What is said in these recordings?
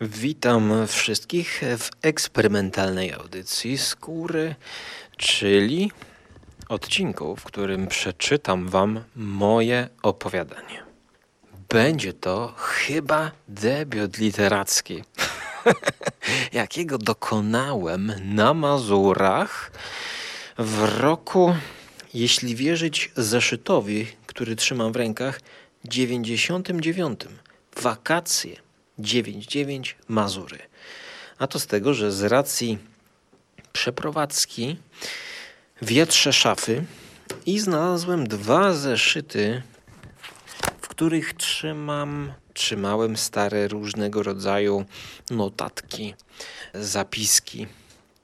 Witam wszystkich w eksperymentalnej audycji Skóry, czyli odcinku, w którym przeczytam Wam moje opowiadanie. Będzie to chyba debiut literacki, jakiego dokonałem na Mazurach w roku, jeśli wierzyć zeszytowi, który trzymam w rękach, 99. Wakacje 99 Mazury. A to z tego, że z racji przeprowadzki wietrze szafy i znalazłem dwa zeszyty, w których trzymam, trzymałem stare różnego rodzaju notatki, zapiski.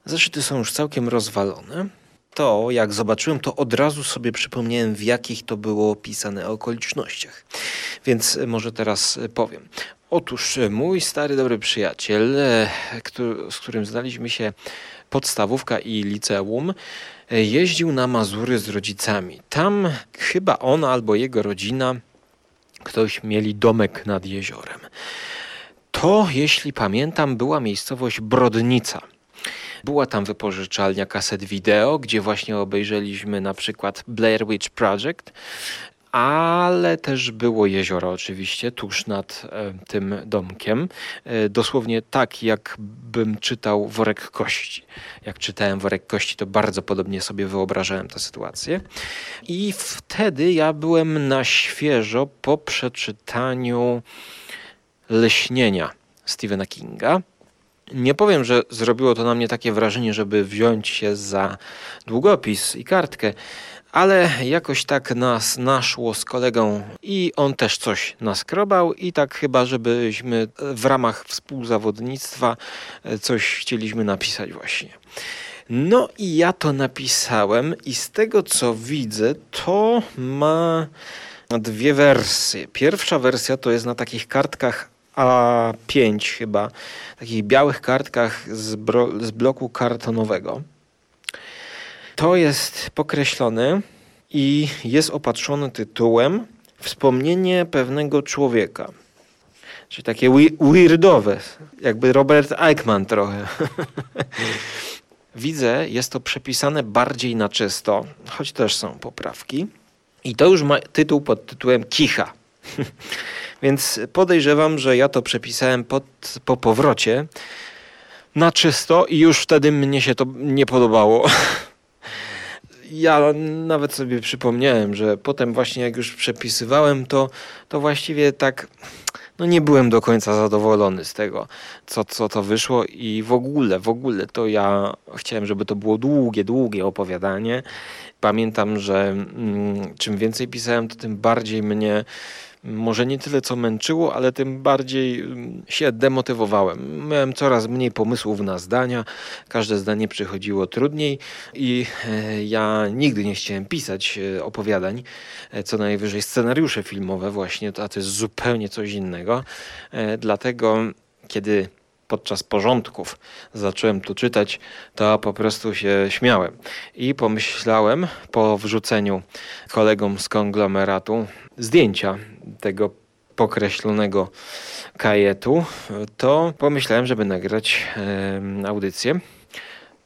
Zeszyty są już całkiem rozwalone. To, jak zobaczyłem, to od razu sobie przypomniałem, w jakich to było opisane okolicznościach. Więc może teraz powiem. Otóż mój stary dobry przyjaciel, e, z którym znaliśmy się podstawówka i liceum, e, jeździł na Mazury z rodzicami. Tam chyba on albo jego rodzina, ktoś mieli domek nad jeziorem. To, jeśli pamiętam, była miejscowość Brodnica. Była tam wypożyczalnia kaset wideo, gdzie właśnie obejrzeliśmy na przykład Blair Witch Project, ale też było jezioro oczywiście tuż nad e, tym domkiem. E, dosłownie tak, jakbym czytał worek kości. Jak czytałem worek kości, to bardzo podobnie sobie wyobrażałem tę sytuację. I wtedy ja byłem na świeżo po przeczytaniu Leśnienia Stephena Kinga. Nie powiem, że zrobiło to na mnie takie wrażenie, żeby wziąć się za długopis i kartkę, ale jakoś tak nas naszło z kolegą i on też coś naskrobał i tak chyba, żebyśmy w ramach współzawodnictwa coś chcieliśmy napisać właśnie. No i ja to napisałem i z tego co widzę, to ma dwie wersje. Pierwsza wersja to jest na takich kartkach A5 chyba, takich białych kartkach z, z bloku kartonowego. To jest pokreślone i jest opatrzone tytułem Wspomnienie pewnego człowieka. Czyli takie weirdowe, jakby Robert Eichmann trochę. Widzę, jest to przepisane bardziej na czysto, choć też są poprawki. I to już ma tytuł pod tytułem Kicha. Więc podejrzewam, że ja to przepisałem pod, po powrocie na czysto i już wtedy mnie się to nie podobało. ja nawet sobie przypomniałem, że potem właśnie jak już przepisywałem, to, to właściwie tak no nie byłem do końca zadowolony z tego, co, co to wyszło i w ogóle, w ogóle to ja chciałem, żeby to było długie, długie opowiadanie. Pamiętam, że mm, czym więcej pisałem, to tym bardziej mnie może nie tyle co męczyło, ale tym bardziej mm, się demotywowałem. Miałem coraz mniej pomysłów na zdania, każde zdanie przychodziło trudniej i e, ja nigdy nie chciałem pisać e, opowiadań, e, co najwyżej scenariusze filmowe właśnie, a to jest zupełnie coś innego. Dlatego kiedy podczas porządków zacząłem tu czytać, to po prostu się śmiałem. I pomyślałem po wrzuceniu kolegom z konglomeratu zdjęcia tego pokreślonego kajetu, to pomyślałem, żeby nagrać audycję.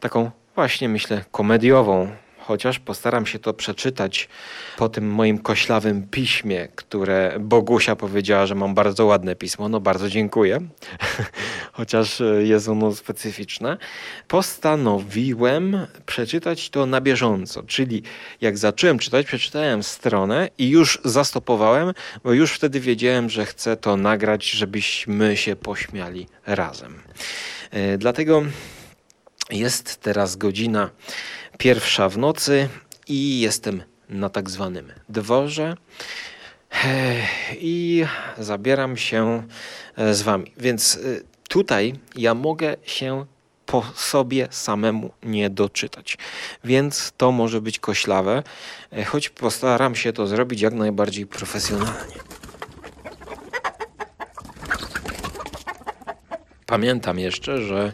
Taką właśnie myślę komediową, chociaż postaram się to przeczytać po tym moim koślawym piśmie, które Bogusia powiedziała, że mam bardzo ładne pismo. No bardzo dziękuję, chociaż jest ono specyficzne. Postanowiłem przeczytać to na bieżąco, czyli jak zacząłem czytać, przeczytałem stronę i już zastopowałem, bo już wtedy wiedziałem, że chcę to nagrać, żebyśmy się pośmiali razem. E, dlatego jest teraz godzina pierwsza w nocy i jestem na tak zwanym dworze i zabieram się e, z wami. Więc e, tutaj ja mogę się po sobie samemu nie doczytać. Więc to może być koślawe, e, choć postaram się to zrobić jak najbardziej profesjonalnie. Pamiętam jeszcze, że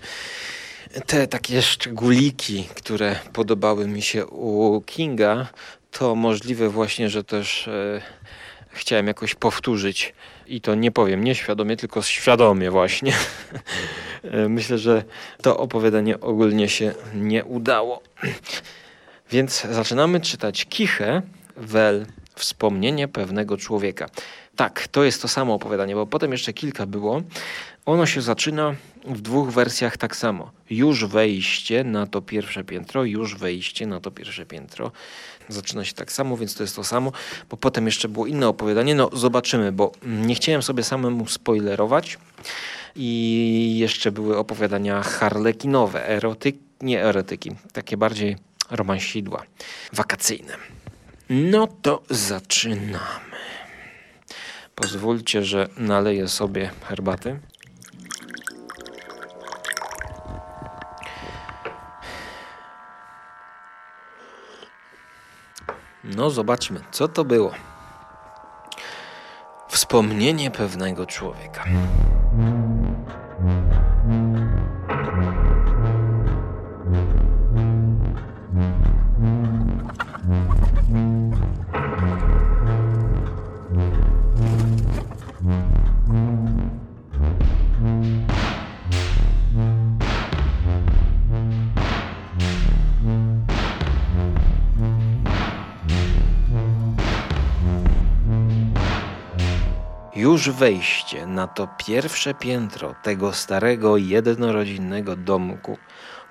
te takie szczególiki, które podobały mi się u Kinga, to możliwe właśnie, że też e, chciałem jakoś powtórzyć i to nie powiem nieświadomie, tylko świadomie właśnie. Myślę, że to opowiadanie ogólnie się nie udało. Więc zaczynamy czytać Kichę, Wel, Wspomnienie pewnego człowieka. Tak, to jest to samo opowiadanie, bo potem jeszcze kilka było. Ono się zaczyna w dwóch wersjach tak samo. Już wejście na to pierwsze piętro, już wejście na to pierwsze piętro. Zaczyna się tak samo, więc to jest to samo, bo potem jeszcze było inne opowiadanie. No zobaczymy, bo nie chciałem sobie samemu spoilerować. I jeszcze były opowiadania harlekinowe, erotyk, nie erotyki, takie bardziej romansidła, wakacyjne. No to zaczynamy. Pozwólcie, że naleję sobie herbaty. No, zobaczmy, co to było. Wspomnienie pewnego człowieka. Już wejście na to pierwsze piętro tego starego jednorodzinnego domku,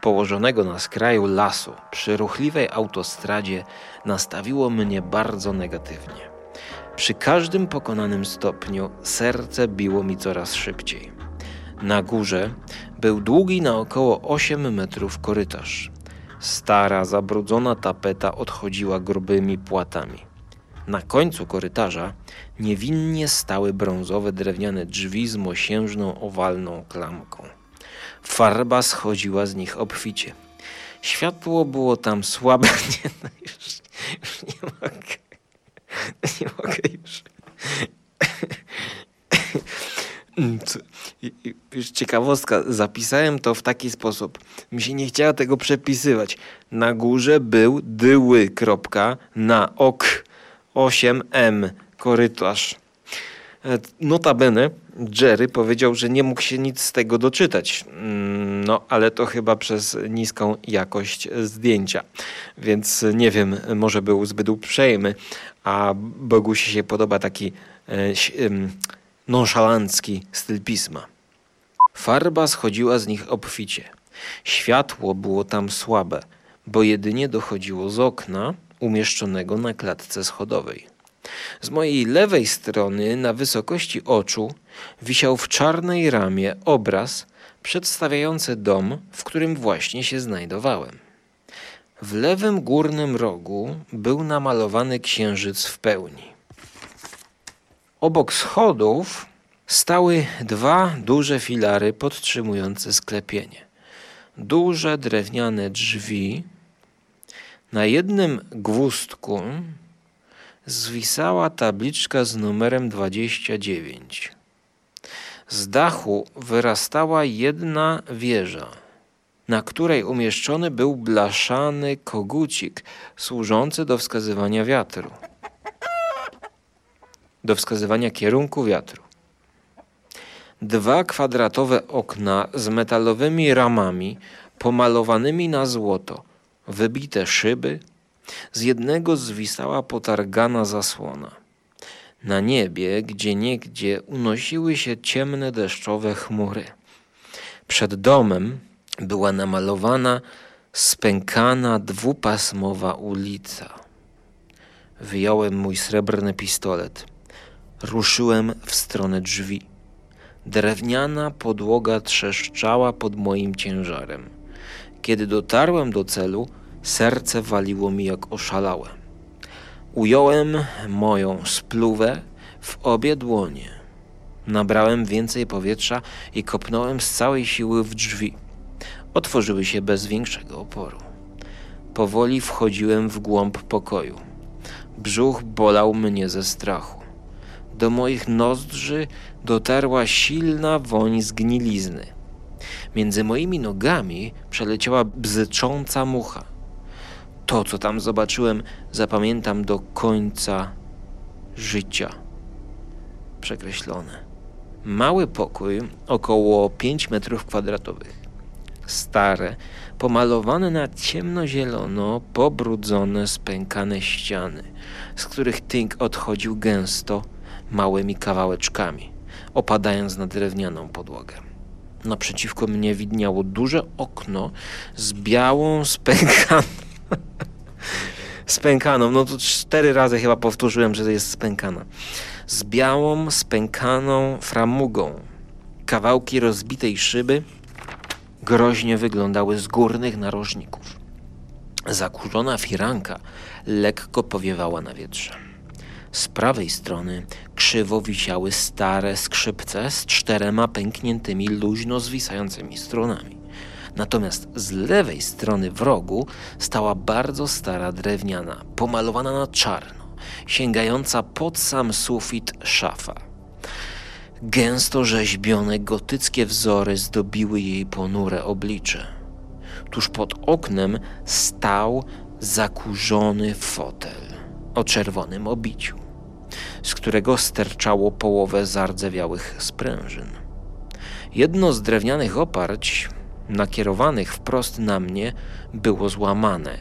położonego na skraju lasu przy ruchliwej autostradzie, nastawiło mnie bardzo negatywnie. Przy każdym pokonanym stopniu serce biło mi coraz szybciej. Na górze był długi na około 8 metrów korytarz. Stara, zabrudzona tapeta odchodziła grubymi płatami. Na końcu korytarza niewinnie stały brązowe drewniane drzwi z mosiężną owalną klamką. Farba schodziła z nich obficie. Światło było tam słabe. Nie, no już, już nie mogę. Nie mogę już. Już ciekawostka, zapisałem to w taki sposób. Mi się nie chciało tego przepisywać. Na górze był dyły, kropka, na ok 8M korytarz. E, notabene Jerry powiedział, że nie mógł się nic z tego doczytać. Mm, no, ale to chyba przez niską jakość zdjęcia. Więc nie wiem, może był zbyt uprzejmy, a Bogusi się podoba taki e, nonszalancki styl pisma. Farba schodziła z nich obficie. Światło było tam słabe, bo jedynie dochodziło z okna, umieszczonego na klatce schodowej. Z mojej lewej strony, na wysokości oczu, wisiał w czarnej ramie obraz przedstawiający dom, w którym właśnie się znajdowałem. W lewym górnym rogu był namalowany księżyc w pełni. Obok schodów stały dwa duże filary podtrzymujące sklepienie. Duże drewniane drzwi na jednym gwózdku zwisała tabliczka z numerem 29. Z dachu wyrastała jedna wieża, na której umieszczony był blaszany kogucik służący do wskazywania wiatru, do wskazywania kierunku wiatru. Dwa kwadratowe okna z metalowymi ramami pomalowanymi na złoto – wybite szyby, z jednego zwisała potargana zasłona. Na niebie, gdzie niegdzie unosiły się ciemne deszczowe chmury. Przed domem była namalowana spękana dwupasmowa ulica. Wyjąłem mój srebrny pistolet. Ruszyłem w stronę drzwi. Drewniana podłoga trzeszczała pod moim ciężarem. Kiedy dotarłem do celu, serce waliło mi jak oszalałe. Ująłem moją spluwę w obie dłonie. Nabrałem więcej powietrza i kopnąłem z całej siły w drzwi. Otworzyły się bez większego oporu. Powoli wchodziłem w głąb pokoju. Brzuch bolał mnie ze strachu. Do moich nozdrzy dotarła silna woń zgnilizny. Między moimi nogami przeleciała bzycząca mucha. To, co tam zobaczyłem, zapamiętam do końca życia. przekreślone. Mały pokój, około 5 metrów kwadratowych. Stare, pomalowane na ciemnozielono, pobrudzone, spękane ściany, z których tynk odchodził gęsto, małymi kawałeczkami, opadając na drewnianą podłogę. Naprzeciwko mnie widniało duże okno z białą, spękaną. spękaną, no to cztery razy chyba powtórzyłem, że jest spękana. Z białą, spękaną framugą. Kawałki rozbitej szyby groźnie wyglądały z górnych narożników. Zakurzona firanka lekko powiewała na wietrze. Z prawej strony krzywo wisiały stare skrzypce z czterema pękniętymi, luźno zwisającymi strunami. Natomiast z lewej strony w rogu stała bardzo stara drewniana, pomalowana na czarno, sięgająca pod sam sufit szafa. Gęsto rzeźbione gotyckie wzory zdobiły jej ponure oblicze. Tuż pod oknem stał zakurzony fotel o czerwonym obiciu, z którego sterczało połowę zardzewiałych sprężyn. Jedno z drewnianych oparć, nakierowanych wprost na mnie, było złamane.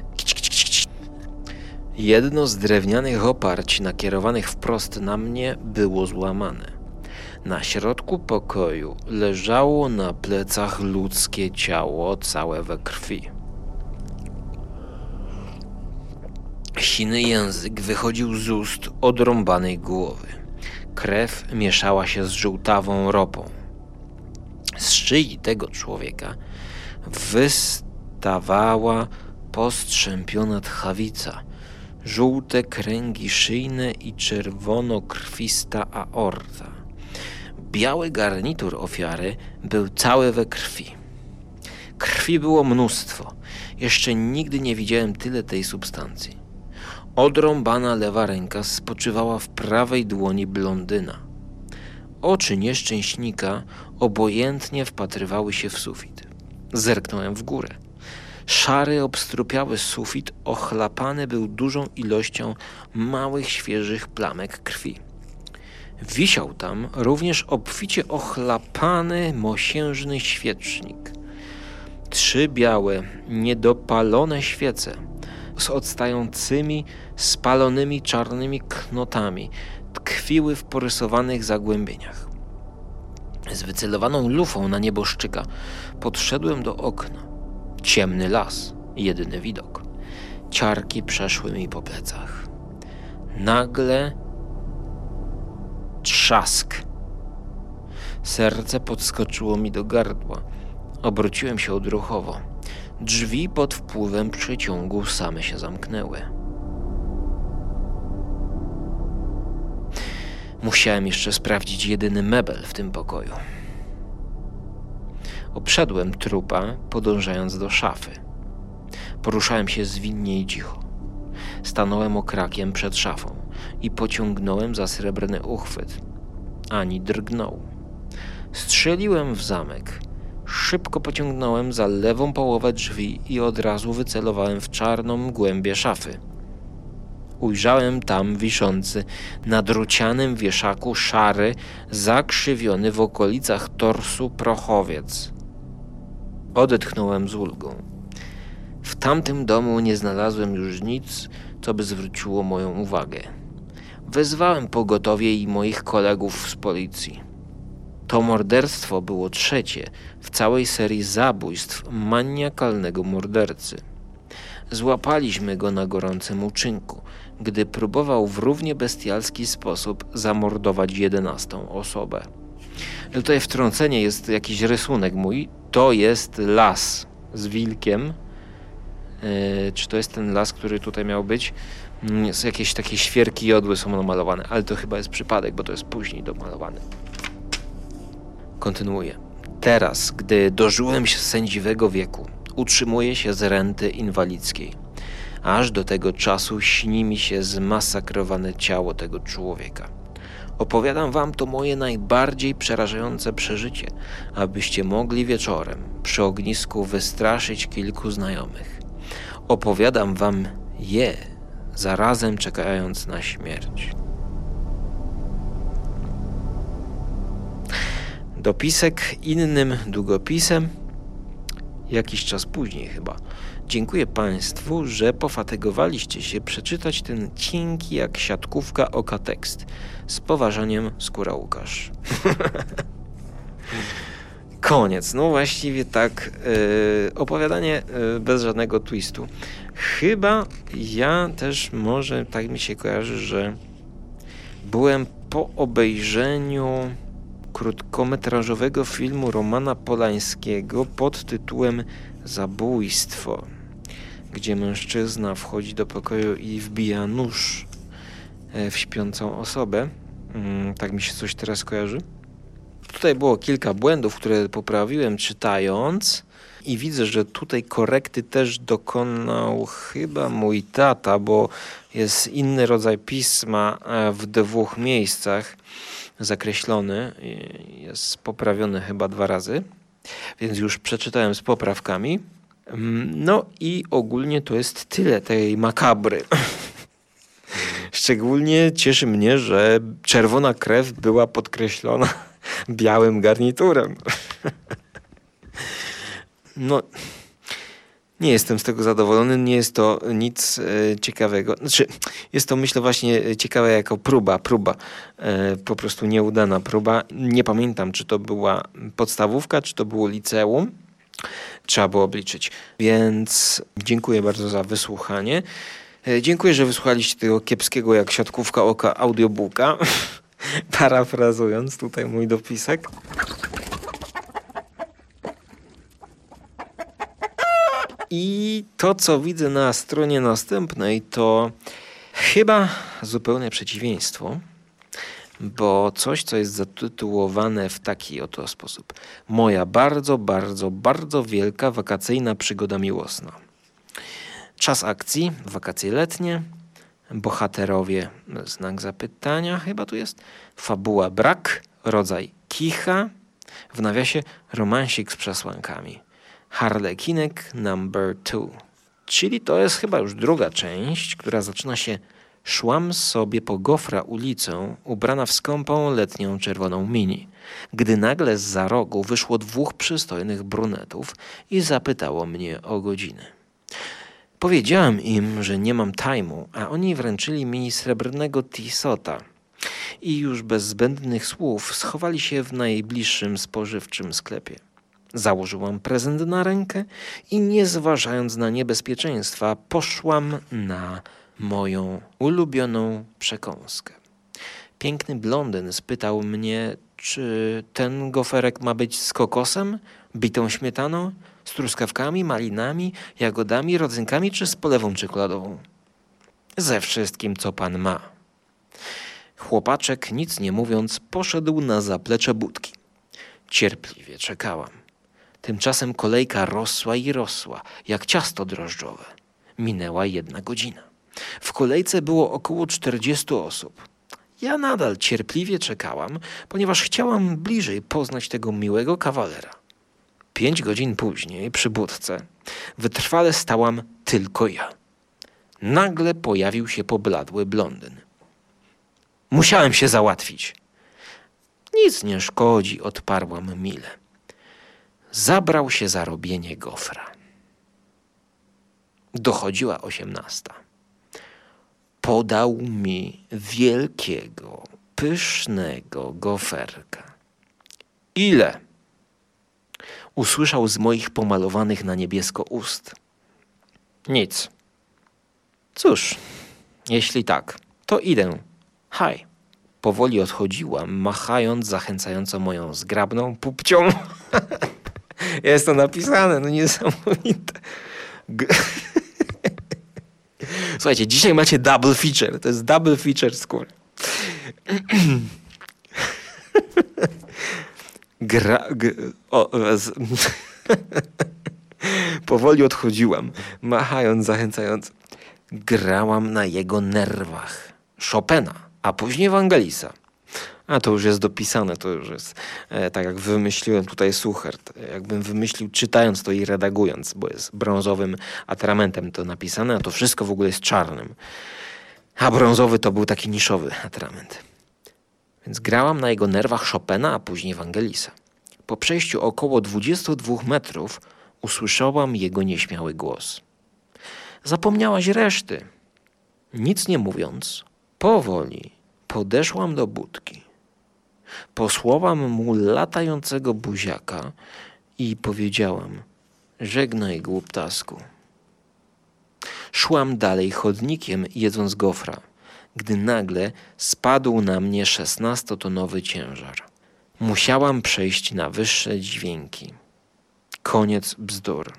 Jedno z drewnianych oparć nakierowanych wprost na mnie było złamane. Na środku pokoju leżało na plecach ludzkie ciało całe we krwi. Siny język wychodził z ust odrąbanej głowy. Krew mieszała się z żółtawą ropą. Z szyi tego człowieka wystawała postrzępiona tchawica, żółte kręgi szyjne i czerwono-krwista aorta. Biały garnitur ofiary był cały we krwi. Krwi było mnóstwo. Jeszcze nigdy nie widziałem tyle tej substancji. Odrąbana lewa ręka spoczywała w prawej dłoni blondyna. Oczy nieszczęśnika obojętnie wpatrywały się w sufit. Zerknąłem w górę. Szary, obstrupiały sufit ochlapany był dużą ilością małych, świeżych plamek krwi. Wisiał tam również obficie ochlapany, mosiężny świecznik. Trzy białe, niedopalone świece z odstającymi, spalonymi czarnymi knotami tkwiły w porysowanych zagłębieniach. Z wycelowaną lufą na nieboszczyka podszedłem do okna. Ciemny las, jedyny widok. Ciarki przeszły mi po plecach. Nagle trzask. Serce podskoczyło mi do gardła. Obróciłem się odruchowo. Drzwi pod wpływem przeciągu same się zamknęły. Musiałem jeszcze sprawdzić jedyny mebel w tym pokoju. Obszedłem trupa, podążając do szafy. Poruszałem się zwinnie i cicho. Stanąłem okrakiem przed szafą i pociągnąłem za srebrny uchwyt. Ani drgnął. Strzeliłem w zamek. Szybko pociągnąłem za lewą połowę drzwi i od razu wycelowałem w czarną głębię szafy. Ujrzałem tam wiszący na drucianym wieszaku szary, zakrzywiony w okolicach torsu prochowiec. Odetchnąłem z ulgą. W tamtym domu nie znalazłem już nic, co by zwróciło moją uwagę. Wezwałem pogotowie i moich kolegów z policji. To morderstwo było trzecie w całej serii zabójstw maniakalnego mordercy. Złapaliśmy go na gorącym uczynku, gdy próbował w równie bestialski sposób zamordować jedenastą osobę. Tutaj wtrącenie jest jakiś rysunek mój. To jest las z wilkiem. Yy, czy to jest ten las, który tutaj miał być? Yy, jakieś takie świerki jodły są namalowane, ale to chyba jest przypadek, bo to jest później domalowane. Kontynuuję. Teraz, gdy dożyłem się sędziwego wieku, utrzymuję się z renty inwalidzkiej. Aż do tego czasu śni mi się zmasakrowane ciało tego człowieka. Opowiadam wam to moje najbardziej przerażające przeżycie, abyście mogli wieczorem przy ognisku wystraszyć kilku znajomych. Opowiadam wam je, zarazem czekając na śmierć. dopisek innym długopisem. Jakiś czas później chyba. Dziękuję Państwu, że pofatygowaliście się przeczytać ten cienki jak siatkówka oka tekst. Z poważaniem, Skóra Łukasz. Koniec. No właściwie tak. Yy, opowiadanie yy, bez żadnego twistu. Chyba ja też może, tak mi się kojarzy, że byłem po obejrzeniu krótkometrażowego filmu Romana Polańskiego pod tytułem Zabójstwo, gdzie mężczyzna wchodzi do pokoju i wbija nóż e, w śpiącą osobę. Mm, tak mi się coś teraz kojarzy. Tutaj było kilka błędów, które poprawiłem czytając. I widzę, że tutaj korekty też dokonał chyba mój tata, bo jest inny rodzaj pisma e, w dwóch miejscach zakreślony. Jest poprawiony chyba dwa razy, więc już przeczytałem z poprawkami. Mm, no i ogólnie to jest tyle tej makabry. Szczególnie cieszy mnie, że czerwona krew była podkreślona białym garniturem. No, nie jestem z tego zadowolony, nie jest to nic e, ciekawego. Znaczy, jest to myślę właśnie ciekawe jako próba, próba, e, po prostu nieudana próba. Nie pamiętam, czy to była podstawówka, czy to było liceum. Trzeba było obliczyć. Więc dziękuję bardzo za wysłuchanie. E, dziękuję, że wysłuchaliście tego kiepskiego jak siatkówka oka audiobooka. Parafrazując tutaj mój dopisek. I to, co widzę na stronie następnej, to chyba zupełne przeciwieństwo, bo coś, co jest zatytułowane w taki oto sposób. Moja bardzo, bardzo, bardzo wielka wakacyjna przygoda miłosna. Czas akcji, wakacje letnie, bohaterowie, znak zapytania chyba tu jest, fabuła brak, rodzaj kicha, w nawiasie romansik z przesłankami. Harlekinek number two. Czyli to jest chyba już druga część, która zaczyna się Szłam sobie po gofra ulicą, ubrana w skąpą letnią czerwoną mini, gdy nagle z za rogu wyszło dwóch przystojnych brunetów i zapytało mnie o godzinę. Powiedziałem im, że nie mam tajmu, a oni wręczyli mi srebrnego tisota i już bez zbędnych słów schowali się w najbliższym spożywczym sklepie. Założyłam prezent na rękę i nie zważając na niebezpieczeństwa, poszłam na moją ulubioną przekąskę. Piękny blondyn spytał mnie, czy ten goferek ma być z kokosem, bitą śmietaną, z truskawkami, malinami, jagodami, rodzynkami czy z polewą czekoladową. Ze wszystkim, co pan ma. Chłopaczek, nic nie mówiąc, poszedł na zaplecze budki. Cierpliwie czekałam. Tymczasem kolejka rosła i rosła, jak ciasto drożdżowe. Minęła jedna godzina. W kolejce było około 40 osób. Ja nadal cierpliwie czekałam, ponieważ chciałam bliżej poznać tego miłego kawalera. Pięć godzin później, przy budce, wytrwale stałam tylko ja. Nagle pojawił się pobladły blondyn. Musiałem się załatwić. Nic nie szkodzi, odparłam mile zabrał się za robienie gofra. Dochodziła osiemnasta. Podał mi wielkiego, pysznego goferka. Ile? Usłyszał z moich pomalowanych na niebiesko ust. Nic. Cóż, jeśli tak, to idę. Haj. Powoli odchodziłam, machając zachęcająco moją zgrabną pupcią. Jest to napisane, no niesamowite. G Słuchajcie, dzisiaj macie double feature. To jest double feature skóry. Gra... O, z... Powoli odchodziłam, machając, zachęcając. Grałam na jego nerwach. Chopina, a później Wangelisa. A to już jest dopisane, to już jest e, tak jak wymyśliłem tutaj Suchert. Jakbym wymyślił czytając to i redagując, bo jest brązowym atramentem to napisane, a to wszystko w ogóle jest czarnym. A brązowy to był taki niszowy atrament. Więc grałam na jego nerwach Chopina, a później Wangelisa. Po przejściu około 22 metrów usłyszałam jego nieśmiały głos. Zapomniałaś reszty. Nic nie mówiąc, powoli podeszłam do budki. Posłałam mu latającego buziaka i powiedziałam: Żegnaj, głuptasku. Szłam dalej chodnikiem, jedząc gofra, gdy nagle spadł na mnie szesnastotonowy ciężar. Musiałam przejść na wyższe dźwięki. Koniec bzdur.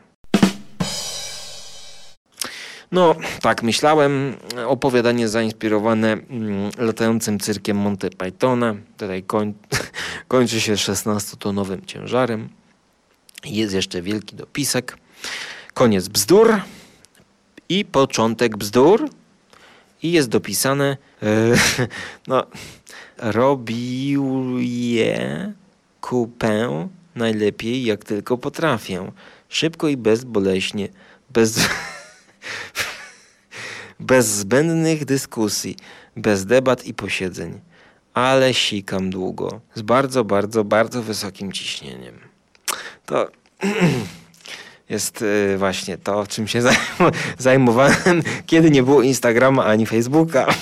No, tak myślałem. Opowiadanie zainspirowane mm, latającym cyrkiem Monty Pythona. Tutaj koń, kończy się 16-tonowym ciężarem. Jest jeszcze wielki dopisek. Koniec bzdur i początek bzdur. I jest dopisane, yy, no, robił je kupę najlepiej jak tylko potrafię. Szybko i bezboleśnie, bez, bez zbędnych dyskusji, bez debat i posiedzeń. Ale sikam długo, z bardzo, bardzo, bardzo wysokim ciśnieniem. To jest y, właśnie to, czym się zajmowałem, kiedy nie było Instagrama ani Facebooka.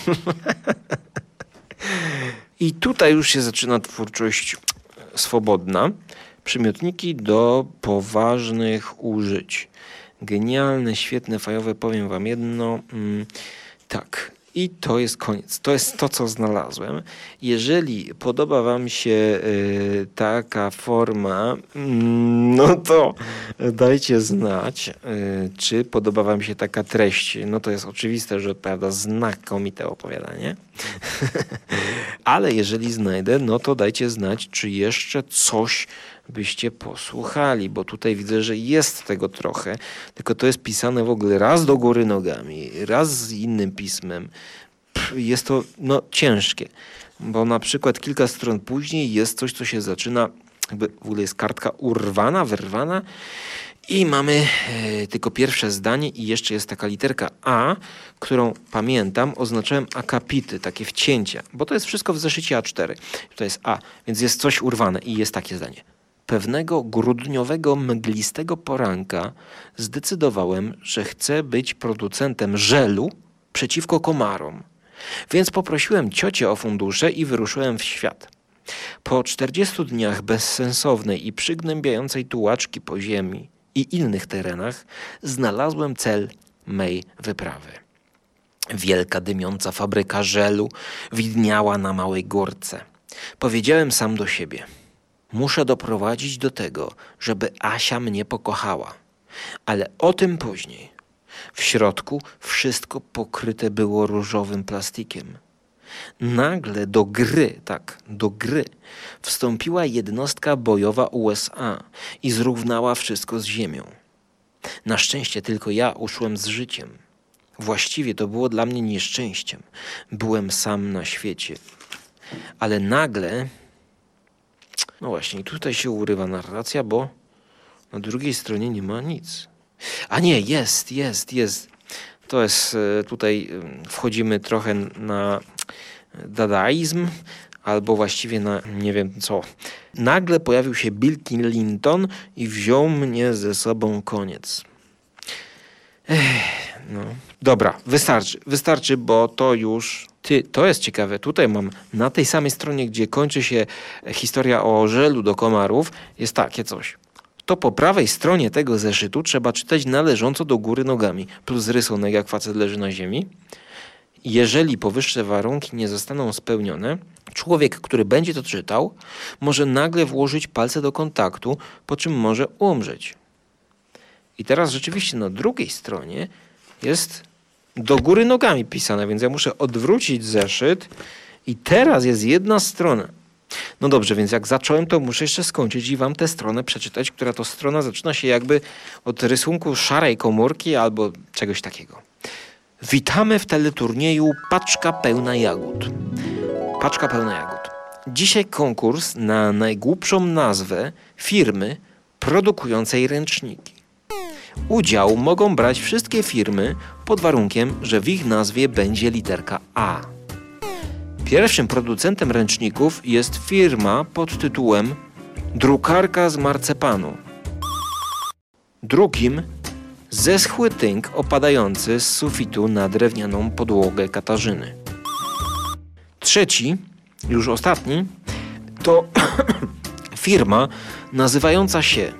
I tutaj już się zaczyna twórczość swobodna. Przymiotniki do poważnych użyć. Genialne, świetne, fajowe. Powiem wam jedno. Mm, tak, i to jest koniec. To jest to, co znalazłem. Jeżeli podoba Wam się y, taka forma, mm, no to dajcie znać, y, czy podoba Wam się taka treść. No to jest oczywiste, że odpowiada znakomite opowiadanie. Ale jeżeli znajdę, no to dajcie znać, czy jeszcze coś byście posłuchali, bo tutaj widzę, że jest tego trochę, tylko to jest pisane w ogóle raz do góry nogami, raz z innym pismem. Jest to no, ciężkie, bo na przykład kilka stron później jest coś, co się zaczyna, jakby w ogóle jest kartka urwana, wyrwana i mamy e, tylko pierwsze zdanie i jeszcze jest taka literka A, którą pamiętam, oznaczałem akapity, takie wcięcia, bo to jest wszystko w zeszycie A4. To jest A, więc jest coś urwane i jest takie zdanie. Pewnego grudniowego, mglistego poranka zdecydowałem, że chcę być producentem żelu przeciwko komarom. Więc poprosiłem ciocię o fundusze i wyruszyłem w świat. Po 40 dniach bezsensownej i przygnębiającej tułaczki po ziemi i innych terenach znalazłem cel mej wyprawy. Wielka dymiąca fabryka żelu widniała na małej górce. Powiedziałem sam do siebie – Muszę doprowadzić do tego, żeby Asia mnie pokochała. Ale o tym później. W środku wszystko pokryte było różowym plastikiem. Nagle do gry, tak, do gry wstąpiła jednostka bojowa USA i zrównała wszystko z ziemią. Na szczęście tylko ja uszłem z życiem. Właściwie to było dla mnie nieszczęściem. Byłem sam na świecie. Ale nagle no właśnie, tutaj się urywa narracja, bo na drugiej stronie nie ma nic. A nie, jest, jest, jest. To jest e, tutaj wchodzimy trochę na dadaizm, albo właściwie na nie wiem co. Nagle pojawił się Bill Clinton i wziął mnie ze sobą koniec. Ech, no. Dobra, wystarczy, wystarczy, bo to już ty, to jest ciekawe. Tutaj mam na tej samej stronie, gdzie kończy się historia o żelu do komarów, jest takie coś. To po prawej stronie tego zeszytu trzeba czytać należąco do góry nogami, plus rysunek, jak facet leży na ziemi. Jeżeli powyższe warunki nie zostaną spełnione, człowiek, który będzie to czytał, może nagle włożyć palce do kontaktu, po czym może umrzeć. I teraz rzeczywiście na drugiej stronie jest do góry nogami pisane, więc ja muszę odwrócić zeszyt i teraz jest jedna strona. No dobrze, więc jak zacząłem, to muszę jeszcze skończyć i wam tę stronę przeczytać, która to strona zaczyna się jakby od rysunku szarej komórki albo czegoś takiego. Witamy w teleturnieju Paczka pełna jagód. Paczka pełna jagód. Dzisiaj konkurs na najgłupszą nazwę firmy produkującej ręczniki. Udział mogą brać wszystkie firmy pod warunkiem, że w ich nazwie będzie literka A. Pierwszym producentem ręczników jest firma pod tytułem drukarka z marcepanu. Drugim zeschły tynk opadający z sufitu na drewnianą podłogę Katarzyny. Trzeci, już ostatni, to firma nazywająca się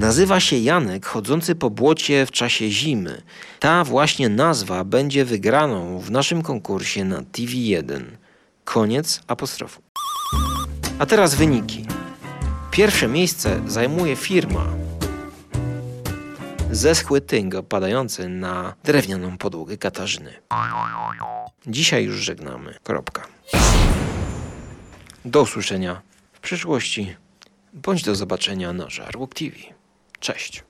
Nazywa się Janek, chodzący po błocie w czasie zimy. Ta właśnie nazwa będzie wygraną w naszym konkursie na TV1. Koniec apostrofu. A teraz wyniki. Pierwsze miejsce zajmuje firma Zeschły tynk opadający na drewnianą podłogę Katarzyny. Dzisiaj już żegnamy. Kropka. Do usłyszenia w przyszłości, bądź do zobaczenia na Żarłok TV. Cześć.